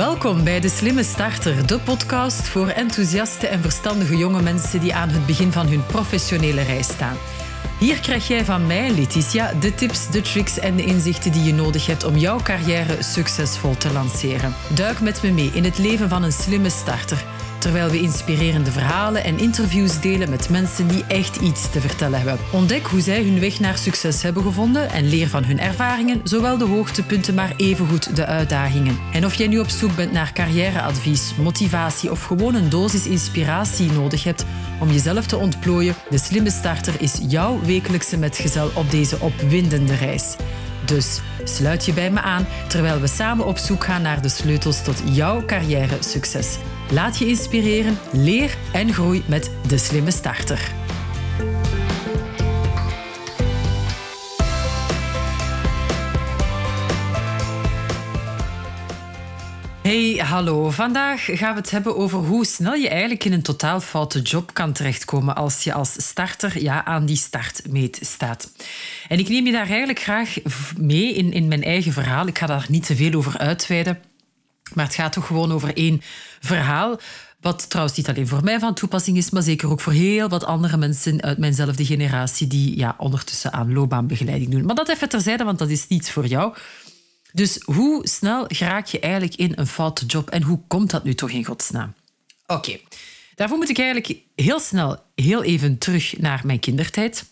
Welkom bij De Slimme Starter, de podcast voor enthousiaste en verstandige jonge mensen die aan het begin van hun professionele reis staan. Hier krijg jij van mij, Letitia, de tips, de tricks en de inzichten die je nodig hebt om jouw carrière succesvol te lanceren. Duik met me mee in het leven van een slimme starter terwijl we inspirerende verhalen en interviews delen met mensen die echt iets te vertellen hebben. Ontdek hoe zij hun weg naar succes hebben gevonden en leer van hun ervaringen, zowel de hoogtepunten maar evengoed de uitdagingen. En of jij nu op zoek bent naar carrièreadvies, motivatie of gewoon een dosis inspiratie nodig hebt om jezelf te ontplooien, de slimme starter is jouw wekelijkse metgezel op deze opwindende reis. Dus sluit je bij me aan terwijl we samen op zoek gaan naar de sleutels tot jouw carrière succes. Laat je inspireren, leer en groei met de slimme starter. Hey, hallo. Vandaag gaan we het hebben over hoe snel je eigenlijk in een totaal foute job kan terechtkomen als je als starter ja, aan die startmeet staat. En ik neem je daar eigenlijk graag mee in, in mijn eigen verhaal. Ik ga daar niet te veel over uitweiden. Maar het gaat toch gewoon over één verhaal. Wat trouwens niet alleen voor mij van toepassing is, maar zeker ook voor heel wat andere mensen uit mijnzelfde generatie die ja, ondertussen aan loopbaanbegeleiding doen. Maar dat even terzijde, want dat is niets voor jou. Dus hoe snel raak je eigenlijk in een foute job en hoe komt dat nu toch in godsnaam? Oké, daarvoor moet ik eigenlijk heel snel heel even terug naar mijn kindertijd.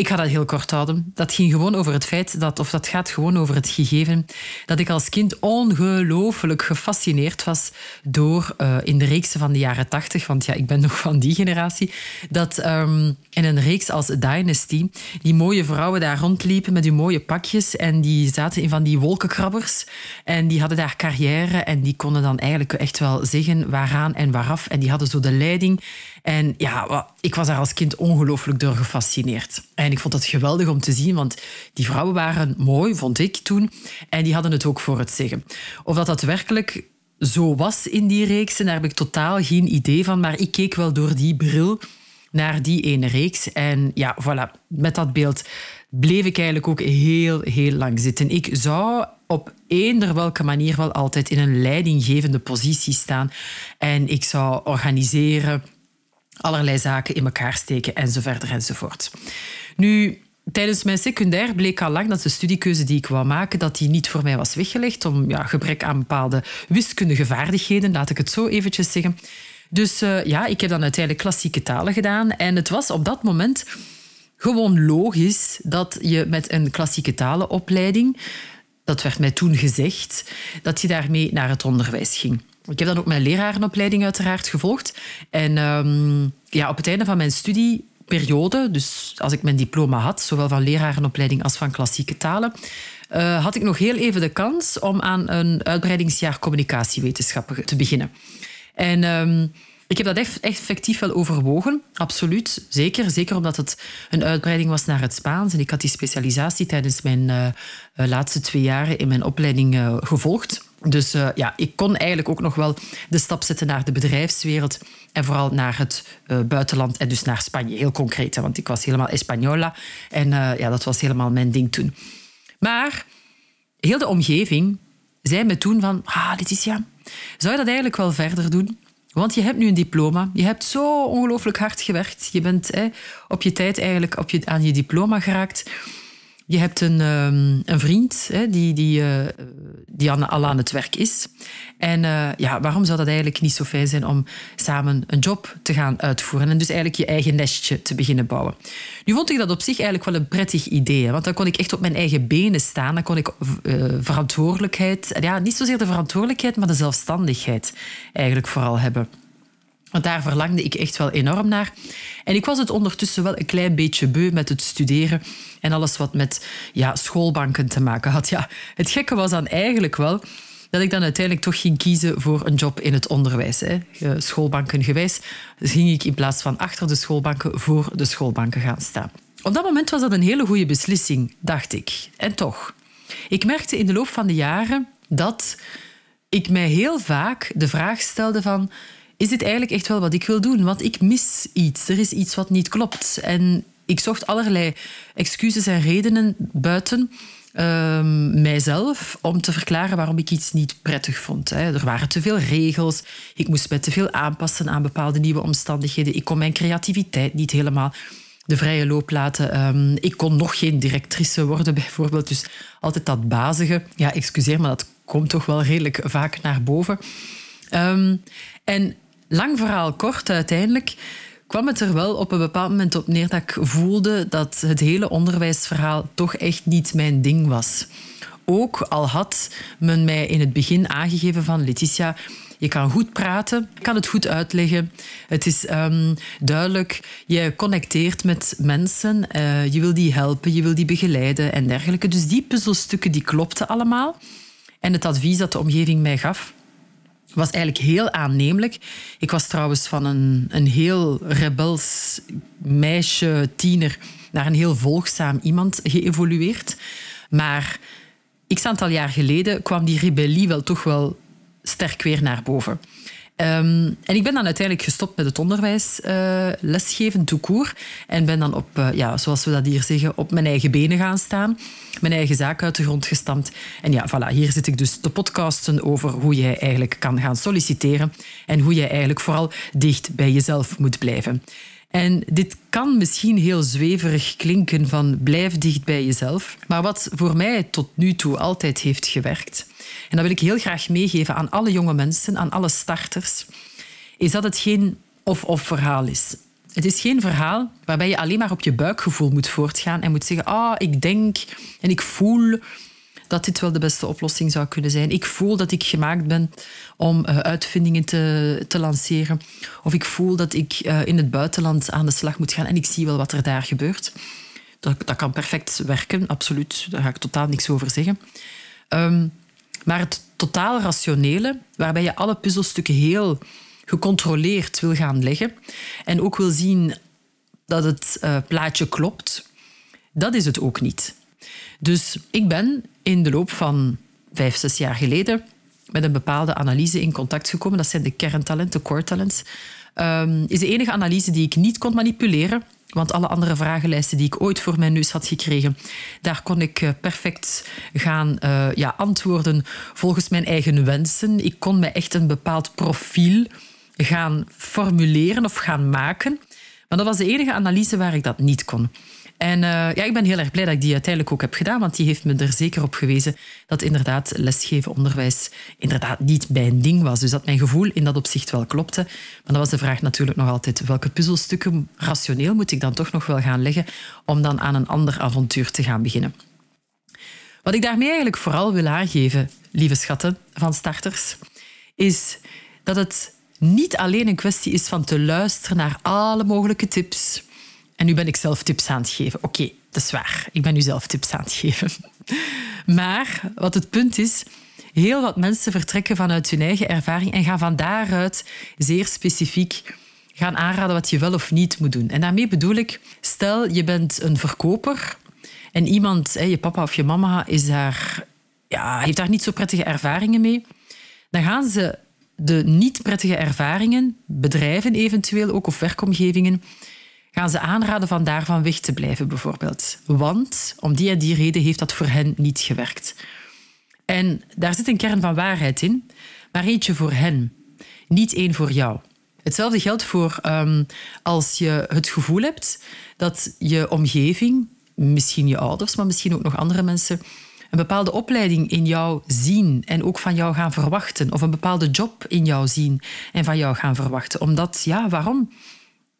Ik ga dat heel kort houden. Dat ging gewoon over het feit dat, of dat gaat gewoon over het gegeven dat ik als kind ongelooflijk gefascineerd was door uh, in de reeksen van de jaren tachtig, want ja, ik ben nog van die generatie, dat um, in een reeks als Dynasty die mooie vrouwen daar rondliepen met hun mooie pakjes en die zaten in van die wolkenkrabbers en die hadden daar carrière en die konden dan eigenlijk echt wel zeggen waaraan en waaraf en die hadden zo de leiding en ja, ik was daar als kind ongelooflijk door gefascineerd. Ik vond het geweldig om te zien, want die vrouwen waren mooi, vond ik toen. En die hadden het ook voor het zeggen. Of dat dat werkelijk zo was in die reeksen, daar heb ik totaal geen idee van. Maar ik keek wel door die bril naar die ene reeks. En ja, voilà, met dat beeld bleef ik eigenlijk ook heel, heel lang zitten. Ik zou op eender welke manier wel altijd in een leidinggevende positie staan. En ik zou organiseren, allerlei zaken in elkaar steken enzovoort enzovoort. Nu, tijdens mijn secundair bleek al lang dat de studiekeuze die ik wou maken, dat die niet voor mij was weggelegd om ja, gebrek aan bepaalde wiskundige vaardigheden, laat ik het zo eventjes zeggen. Dus uh, ja, ik heb dan uiteindelijk klassieke talen gedaan en het was op dat moment gewoon logisch dat je met een klassieke talenopleiding, dat werd mij toen gezegd, dat je daarmee naar het onderwijs ging. Ik heb dan ook mijn lerarenopleiding uiteraard gevolgd. En um, ja, op het einde van mijn studieperiode, dus als ik mijn diploma had, zowel van lerarenopleiding als van klassieke talen, uh, had ik nog heel even de kans om aan een uitbreidingsjaar communicatiewetenschappen te beginnen. En um, ik heb dat echt, effectief wel overwogen, absoluut. Zeker, zeker omdat het een uitbreiding was naar het Spaans. En ik had die specialisatie tijdens mijn uh, laatste twee jaren in mijn opleiding gevolgd. Dus uh, ja, ik kon eigenlijk ook nog wel de stap zetten naar de bedrijfswereld en vooral naar het uh, buitenland en dus naar Spanje. Heel concreet, want ik was helemaal Española en uh, ja, dat was helemaal mijn ding toen. Maar heel de omgeving zei me toen van, ah, Letitia, zou je dat eigenlijk wel verder doen? Want je hebt nu een diploma. Je hebt zo ongelooflijk hard gewerkt. Je bent op je tijd eigenlijk op je, aan je diploma geraakt. Je hebt een, um, een vriend hè, die, die, uh, die al aan het werk is. En uh, ja, waarom zou dat eigenlijk niet zo fijn zijn om samen een job te gaan uitvoeren en dus eigenlijk je eigen nestje te beginnen bouwen? Nu vond ik dat op zich eigenlijk wel een prettig idee, want dan kon ik echt op mijn eigen benen staan. Dan kon ik uh, verantwoordelijkheid, ja, niet zozeer de verantwoordelijkheid, maar de zelfstandigheid eigenlijk vooral hebben. Want daar verlangde ik echt wel enorm naar. En ik was het ondertussen wel een klein beetje beu met het studeren en alles wat met ja, schoolbanken te maken had. Ja, het gekke was dan eigenlijk wel dat ik dan uiteindelijk toch ging kiezen voor een job in het onderwijs. Hè. Schoolbanken gewijs dus ging ik in plaats van achter de schoolbanken voor de schoolbanken gaan staan. Op dat moment was dat een hele goede beslissing, dacht ik. En toch, ik merkte in de loop van de jaren dat ik mij heel vaak de vraag stelde van is dit eigenlijk echt wel wat ik wil doen? Want ik mis iets. Er is iets wat niet klopt. En ik zocht allerlei excuses en redenen buiten um, mijzelf om te verklaren waarom ik iets niet prettig vond. Hè. Er waren te veel regels. Ik moest me te veel aanpassen aan bepaalde nieuwe omstandigheden. Ik kon mijn creativiteit niet helemaal de vrije loop laten. Ehm, ik kon nog geen directrice worden, bijvoorbeeld. Dus altijd dat bazige. Ja, excuseer, maar dat komt toch wel redelijk vaak naar boven. Ehm, en lang verhaal kort, uiteindelijk kwam het er wel op een bepaald moment op neer dat ik voelde dat het hele onderwijsverhaal toch echt niet mijn ding was. Ook al had men mij in het begin aangegeven van Letitia, je kan goed praten, je kan het goed uitleggen. Het is um, duidelijk, je connecteert met mensen, uh, je wil die helpen, je wil die begeleiden en dergelijke. Dus die puzzelstukken die klopten allemaal. En het advies dat de omgeving mij gaf, was eigenlijk heel aannemelijk. Ik was trouwens van een, een heel rebels meisje, tiener, naar een heel volgzaam iemand geëvolueerd. Maar x aantal jaar geleden kwam die rebellie wel toch wel sterk weer naar boven. Um, en ik ben dan uiteindelijk gestopt met het onderwijs, uh, lesgeven, toekoer. En ben dan op, uh, ja, zoals we dat hier zeggen, op mijn eigen benen gaan staan. Mijn eigen zaak uit de grond gestampt. En ja, voilà, hier zit ik dus te podcasten over hoe jij eigenlijk kan gaan solliciteren. En hoe jij eigenlijk vooral dicht bij jezelf moet blijven. En dit kan misschien heel zweverig klinken van blijf dicht bij jezelf. Maar wat voor mij tot nu toe altijd heeft gewerkt, en dat wil ik heel graag meegeven aan alle jonge mensen, aan alle starters, is dat het geen of-of verhaal is. Het is geen verhaal waarbij je alleen maar op je buikgevoel moet voortgaan en moet zeggen, ah, ik denk en ik voel dat dit wel de beste oplossing zou kunnen zijn. Ik voel dat ik gemaakt ben om uh, uitvindingen te, te lanceren. Of ik voel dat ik uh, in het buitenland aan de slag moet gaan en ik zie wel wat er daar gebeurt. Dat, dat kan perfect werken, absoluut. Daar ga ik totaal niks over zeggen. Um, maar het totaal rationele, waarbij je alle puzzelstukken heel gecontroleerd wil gaan leggen en ook wil zien dat het uh, plaatje klopt, dat is het ook niet. Dus ik ben in de loop van vijf, zes jaar geleden met een bepaalde analyse in contact gekomen. Dat zijn de kerntalenten, core talents. Um, is de enige analyse die ik niet kon manipuleren. Want alle andere vragenlijsten die ik ooit voor mijn neus had gekregen, daar kon ik eh, perfect gaan uh, ja, antwoorden volgens mijn eigen wensen. Ik kon me echt een bepaald profiel gaan formuleren of gaan maken. Maar dat was de enige analyse waar ik dat niet kon. En uh, ja, ik ben heel erg blij dat ik die uiteindelijk ook heb gedaan, want die heeft me er zeker op gewezen dat inderdaad lesgeven, onderwijs inderdaad niet mijn ding was. Dus dat mijn gevoel in dat opzicht wel klopte. Maar dan was de vraag natuurlijk nog altijd welke puzzelstukken rationeel moet ik dan toch nog wel gaan leggen om dan aan een ander avontuur te gaan beginnen. Wat ik daarmee eigenlijk vooral wil aangeven, lieve schatten van starters, is dat het niet alleen een kwestie is van te luisteren naar alle mogelijke tips, en nu ben ik zelf tips aan het geven. Oké, dat is waar. Ik ben nu zelf tips aan het geven. Maar wat het punt is, heel wat mensen vertrekken vanuit hun eigen ervaring en gaan van daaruit zeer specifiek gaan aanraden wat je wel of niet moet doen. En daarmee bedoel ik, stel je bent een verkoper en iemand, je papa of je mama, is daar, ja, heeft daar niet zo prettige ervaringen mee. Dan gaan ze de niet prettige ervaringen, bedrijven eventueel ook of werkomgevingen, gaan ze aanraden van daarvan weg te blijven, bijvoorbeeld. Want om die en die reden heeft dat voor hen niet gewerkt. En daar zit een kern van waarheid in, maar eentje voor hen, niet één voor jou. Hetzelfde geldt voor um, als je het gevoel hebt dat je omgeving, misschien je ouders, maar misschien ook nog andere mensen, een bepaalde opleiding in jou zien en ook van jou gaan verwachten, of een bepaalde job in jou zien en van jou gaan verwachten. Omdat, ja, waarom?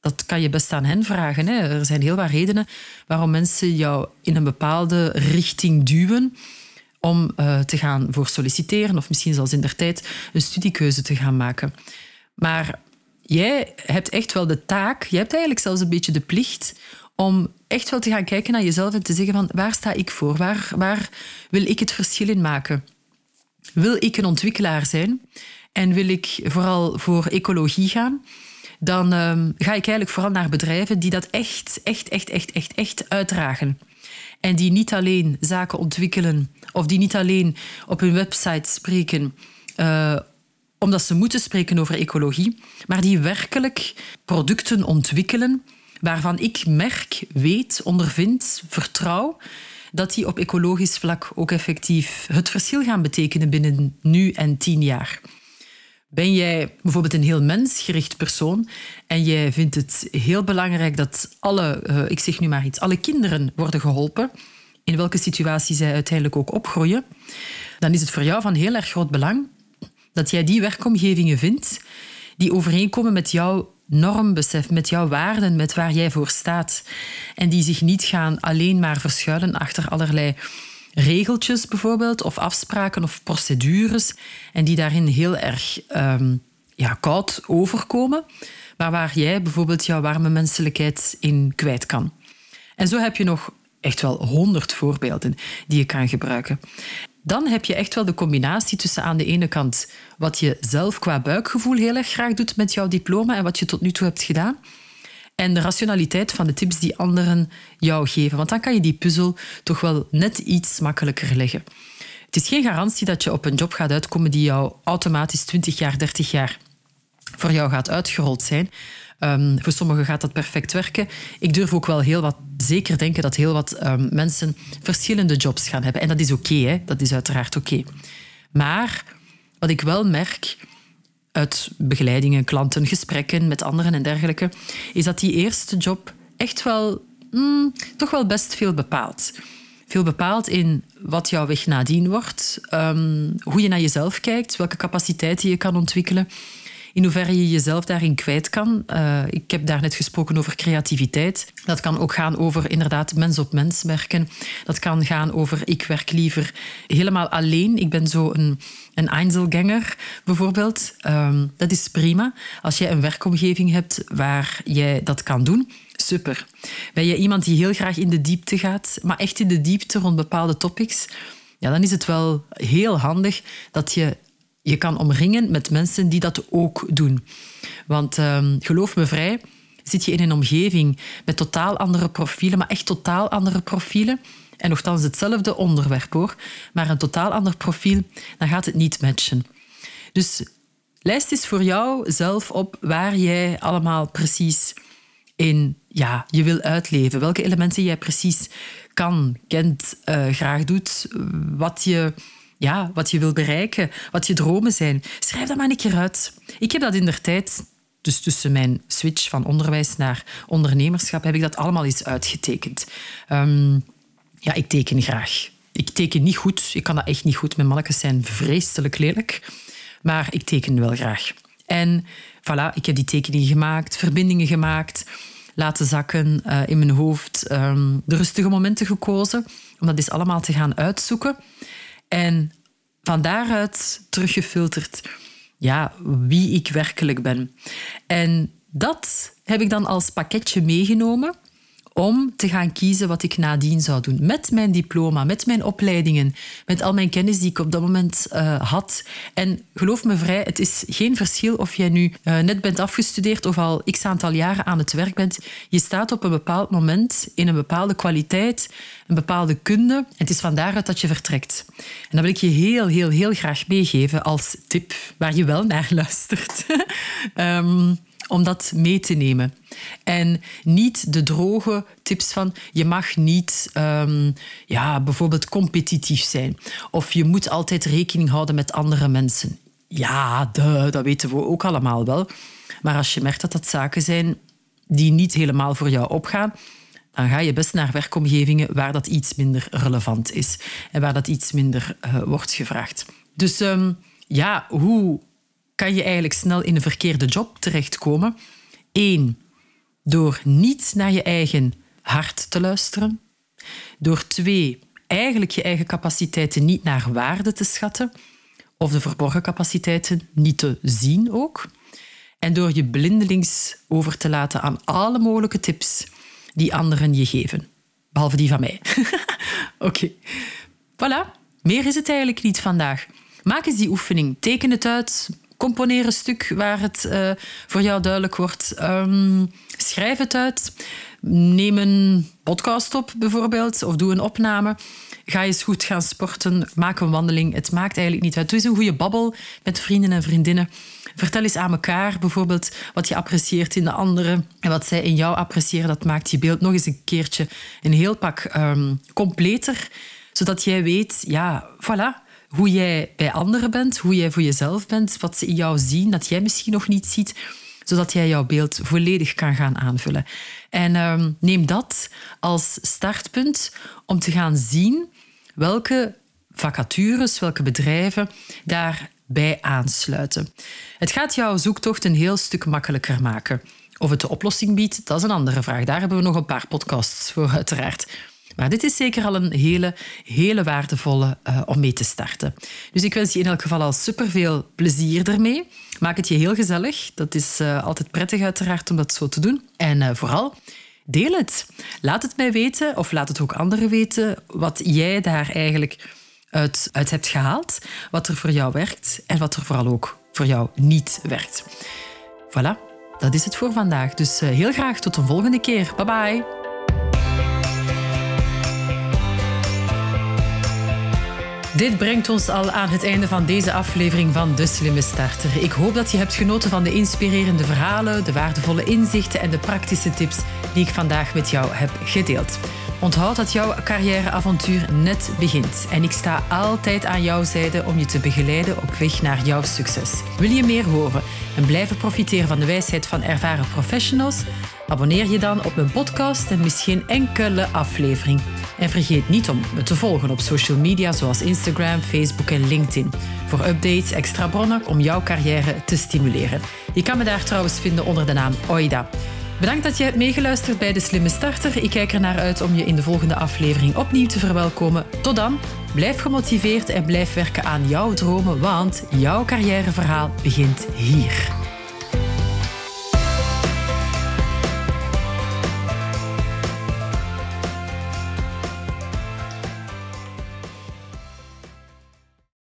Dat kan je best aan hen vragen. Hè. Er zijn heel wat redenen waarom mensen jou in een bepaalde richting duwen om uh, te gaan voor solliciteren of misschien zelfs in der tijd een studiekeuze te gaan maken. Maar jij hebt echt wel de taak, je hebt eigenlijk zelfs een beetje de plicht om echt wel te gaan kijken naar jezelf en te zeggen van waar sta ik voor? Waar, waar wil ik het verschil in maken? Wil ik een ontwikkelaar zijn en wil ik vooral voor ecologie gaan? Dan um, ga ik eigenlijk vooral naar bedrijven die dat echt, echt, echt, echt, echt, echt uitdragen. En die niet alleen zaken ontwikkelen of die niet alleen op hun website spreken uh, omdat ze moeten spreken over ecologie, maar die werkelijk producten ontwikkelen waarvan ik merk, weet, ondervind, vertrouw dat die op ecologisch vlak ook effectief het verschil gaan betekenen binnen nu en tien jaar. Ben jij bijvoorbeeld een heel mensgericht persoon en jij vindt het heel belangrijk dat alle, uh, ik zeg nu maar iets, alle kinderen worden geholpen, in welke situatie zij uiteindelijk ook opgroeien, dan is het voor jou van heel erg groot belang dat jij die werkomgevingen vindt die overeenkomen met jouw normbesef, met jouw waarden, met waar jij voor staat. En die zich niet gaan alleen maar verschuilen achter allerlei regeltjes bijvoorbeeld, of afspraken of procedures, en die daarin heel erg um, ja, koud overkomen, maar waar jij bijvoorbeeld jouw warme menselijkheid in kwijt kan. En zo heb je nog echt wel honderd voorbeelden die je kan gebruiken. Dan heb je echt wel de combinatie tussen aan de ene kant wat je zelf qua buikgevoel heel erg graag doet met jouw diploma en wat je tot nu toe hebt gedaan. En de rationaliteit van de tips die anderen jou geven. Want dan kan je die puzzel toch wel net iets makkelijker leggen. Het is geen garantie dat je op een job gaat uitkomen die jou automatisch 20 jaar, 30 jaar voor jou gaat uitgerold zijn. Um, voor sommigen gaat dat perfect werken. Ik durf ook wel heel wat zeker denken dat heel wat um, mensen verschillende jobs gaan hebben. En dat is oké, okay, dat is uiteraard oké. Maar wat ik wel merk uit begeleidingen, klanten, gesprekken met anderen en dergelijke, is dat die eerste job echt wel, mm, toch wel best veel bepaalt. Veel bepaalt in wat jouw weg nadien wordt, um, hoe je naar jezelf kijkt, welke capaciteiten je kan ontwikkelen in hoeverre je jezelf daarin kwijt kan. Uh, ik heb daar net gesproken over creativiteit. Dat kan ook gaan over inderdaad mens op mens werken. Dat kan gaan over ik werk liever helemaal alleen. Ik ben zo een, een Einzelganger bijvoorbeeld. Um, dat is prima. Als jij een werkomgeving hebt waar jij dat kan doen, super. Ben je iemand die heel graag in de diepte gaat, maar echt in de diepte rond bepaalde topics, ja, dan is het wel heel handig dat je je kan omringen met mensen die dat ook doen. Want um, geloof me vrij, zit je in een omgeving met totaal andere profielen, maar echt totaal andere profielen, en nogthans hetzelfde onderwerp hoor, maar een totaal ander profiel, dan gaat het niet matchen. Dus lijst eens voor jou zelf op waar jij allemaal precies in ja, je wil uitleven. Welke elementen jij precies kan, kent, uh, graag doet. Wat je ja, wat je wil bereiken, wat je dromen zijn. Schrijf dat maar een keer uit. Ik heb dat in der tijd, dus tussen mijn switch van onderwijs naar ondernemerschap, heb ik dat allemaal eens uitgetekend. Um, ja, ik teken graag. Ik teken niet goed. Ik kan dat echt niet goed. Mijn mannetjes zijn vreselijk lelijk. Maar ik teken wel graag. En voilà, ik heb die tekeningen gemaakt, verbindingen gemaakt, laten zakken uh, in mijn hoofd, um, de rustige momenten gekozen om dat eens allemaal te gaan uitzoeken. En van daaruit teruggefilterd ja, wie ik werkelijk ben. En dat heb ik dan als pakketje meegenomen om te gaan kiezen wat ik nadien zou doen. Met mijn diploma, met mijn opleidingen, met al mijn kennis die ik op dat moment uh, had. En geloof me vrij, het is geen verschil of jij nu uh, net bent afgestudeerd of al x aantal jaren aan het werk bent. Je staat op een bepaald moment in een bepaalde kwaliteit, een bepaalde kunde. Het is van daaruit dat je vertrekt. En dat wil ik je heel, heel, heel graag meegeven als tip waar je wel naar luistert. um, om dat mee te nemen. En niet de droge tips van je mag niet um, ja, bijvoorbeeld competitief zijn. Of je moet altijd rekening houden met andere mensen. Ja, dat weten we ook allemaal wel. Maar als je merkt dat dat zaken zijn die niet helemaal voor jou opgaan, dan ga je best naar werkomgevingen waar dat iets minder relevant is en waar dat iets minder uh, wordt gevraagd. Dus um, ja, hoe kan je eigenlijk snel in een verkeerde job terechtkomen. Eén, door niet naar je eigen hart te luisteren. Door twee, eigenlijk je eigen capaciteiten niet naar waarde te schatten. Of de verborgen capaciteiten niet te zien ook. En door je blindelings over te laten aan alle mogelijke tips die anderen je geven. Behalve die van mij. Oké. Voilà. Meer is het eigenlijk niet vandaag. Maak eens die oefening. Teken het uit componeer een stuk waar het uh, voor jou duidelijk wordt. Um, schrijf het uit. Neem een podcast op bijvoorbeeld, of doe een opname. Ga eens goed gaan sporten, maak een wandeling. Het maakt eigenlijk niet uit. Doe eens een goede babbel met vrienden en vriendinnen. Vertel eens aan elkaar bijvoorbeeld wat je apprecieert in de anderen en wat zij in jou appreciëren. Dat maakt je beeld nog eens een keertje een heel pak um, completer, zodat jij weet, ja, voilà, hoe jij bij anderen bent, hoe jij voor jezelf bent, wat ze in jou zien dat jij misschien nog niet ziet, zodat jij jouw beeld volledig kan gaan aanvullen. En um, neem dat als startpunt om te gaan zien welke vacatures, welke bedrijven daarbij aansluiten. Het gaat jouw zoektocht een heel stuk makkelijker maken. Of het de oplossing biedt, dat is een andere vraag. Daar hebben we nog een paar podcasts voor, uiteraard. Maar dit is zeker al een hele, hele waardevolle uh, om mee te starten. Dus ik wens je in elk geval al superveel plezier ermee. Maak het je heel gezellig. Dat is uh, altijd prettig uiteraard om dat zo te doen. En uh, vooral, deel het. Laat het mij weten of laat het ook anderen weten wat jij daar eigenlijk uit, uit hebt gehaald. Wat er voor jou werkt en wat er vooral ook voor jou niet werkt. Voilà, dat is het voor vandaag. Dus heel graag tot een volgende keer. Bye bye. Dit brengt ons al aan het einde van deze aflevering van De Slimme Starter. Ik hoop dat je hebt genoten van de inspirerende verhalen, de waardevolle inzichten en de praktische tips die ik vandaag met jou heb gedeeld. Onthoud dat jouw carrièreavontuur net begint en ik sta altijd aan jouw zijde om je te begeleiden op weg naar jouw succes. Wil je meer horen en blijven profiteren van de wijsheid van ervaren professionals? Abonneer je dan op mijn podcast en mis geen enkele aflevering. En vergeet niet om me te volgen op social media zoals Instagram, Facebook en LinkedIn. Voor updates, extra bronnen om jouw carrière te stimuleren. Je kan me daar trouwens vinden onder de naam Oida. Bedankt dat je hebt meegeluisterd bij De Slimme Starter. Ik kijk er naar uit om je in de volgende aflevering opnieuw te verwelkomen. Tot dan, blijf gemotiveerd en blijf werken aan jouw dromen, want jouw carrièreverhaal begint hier.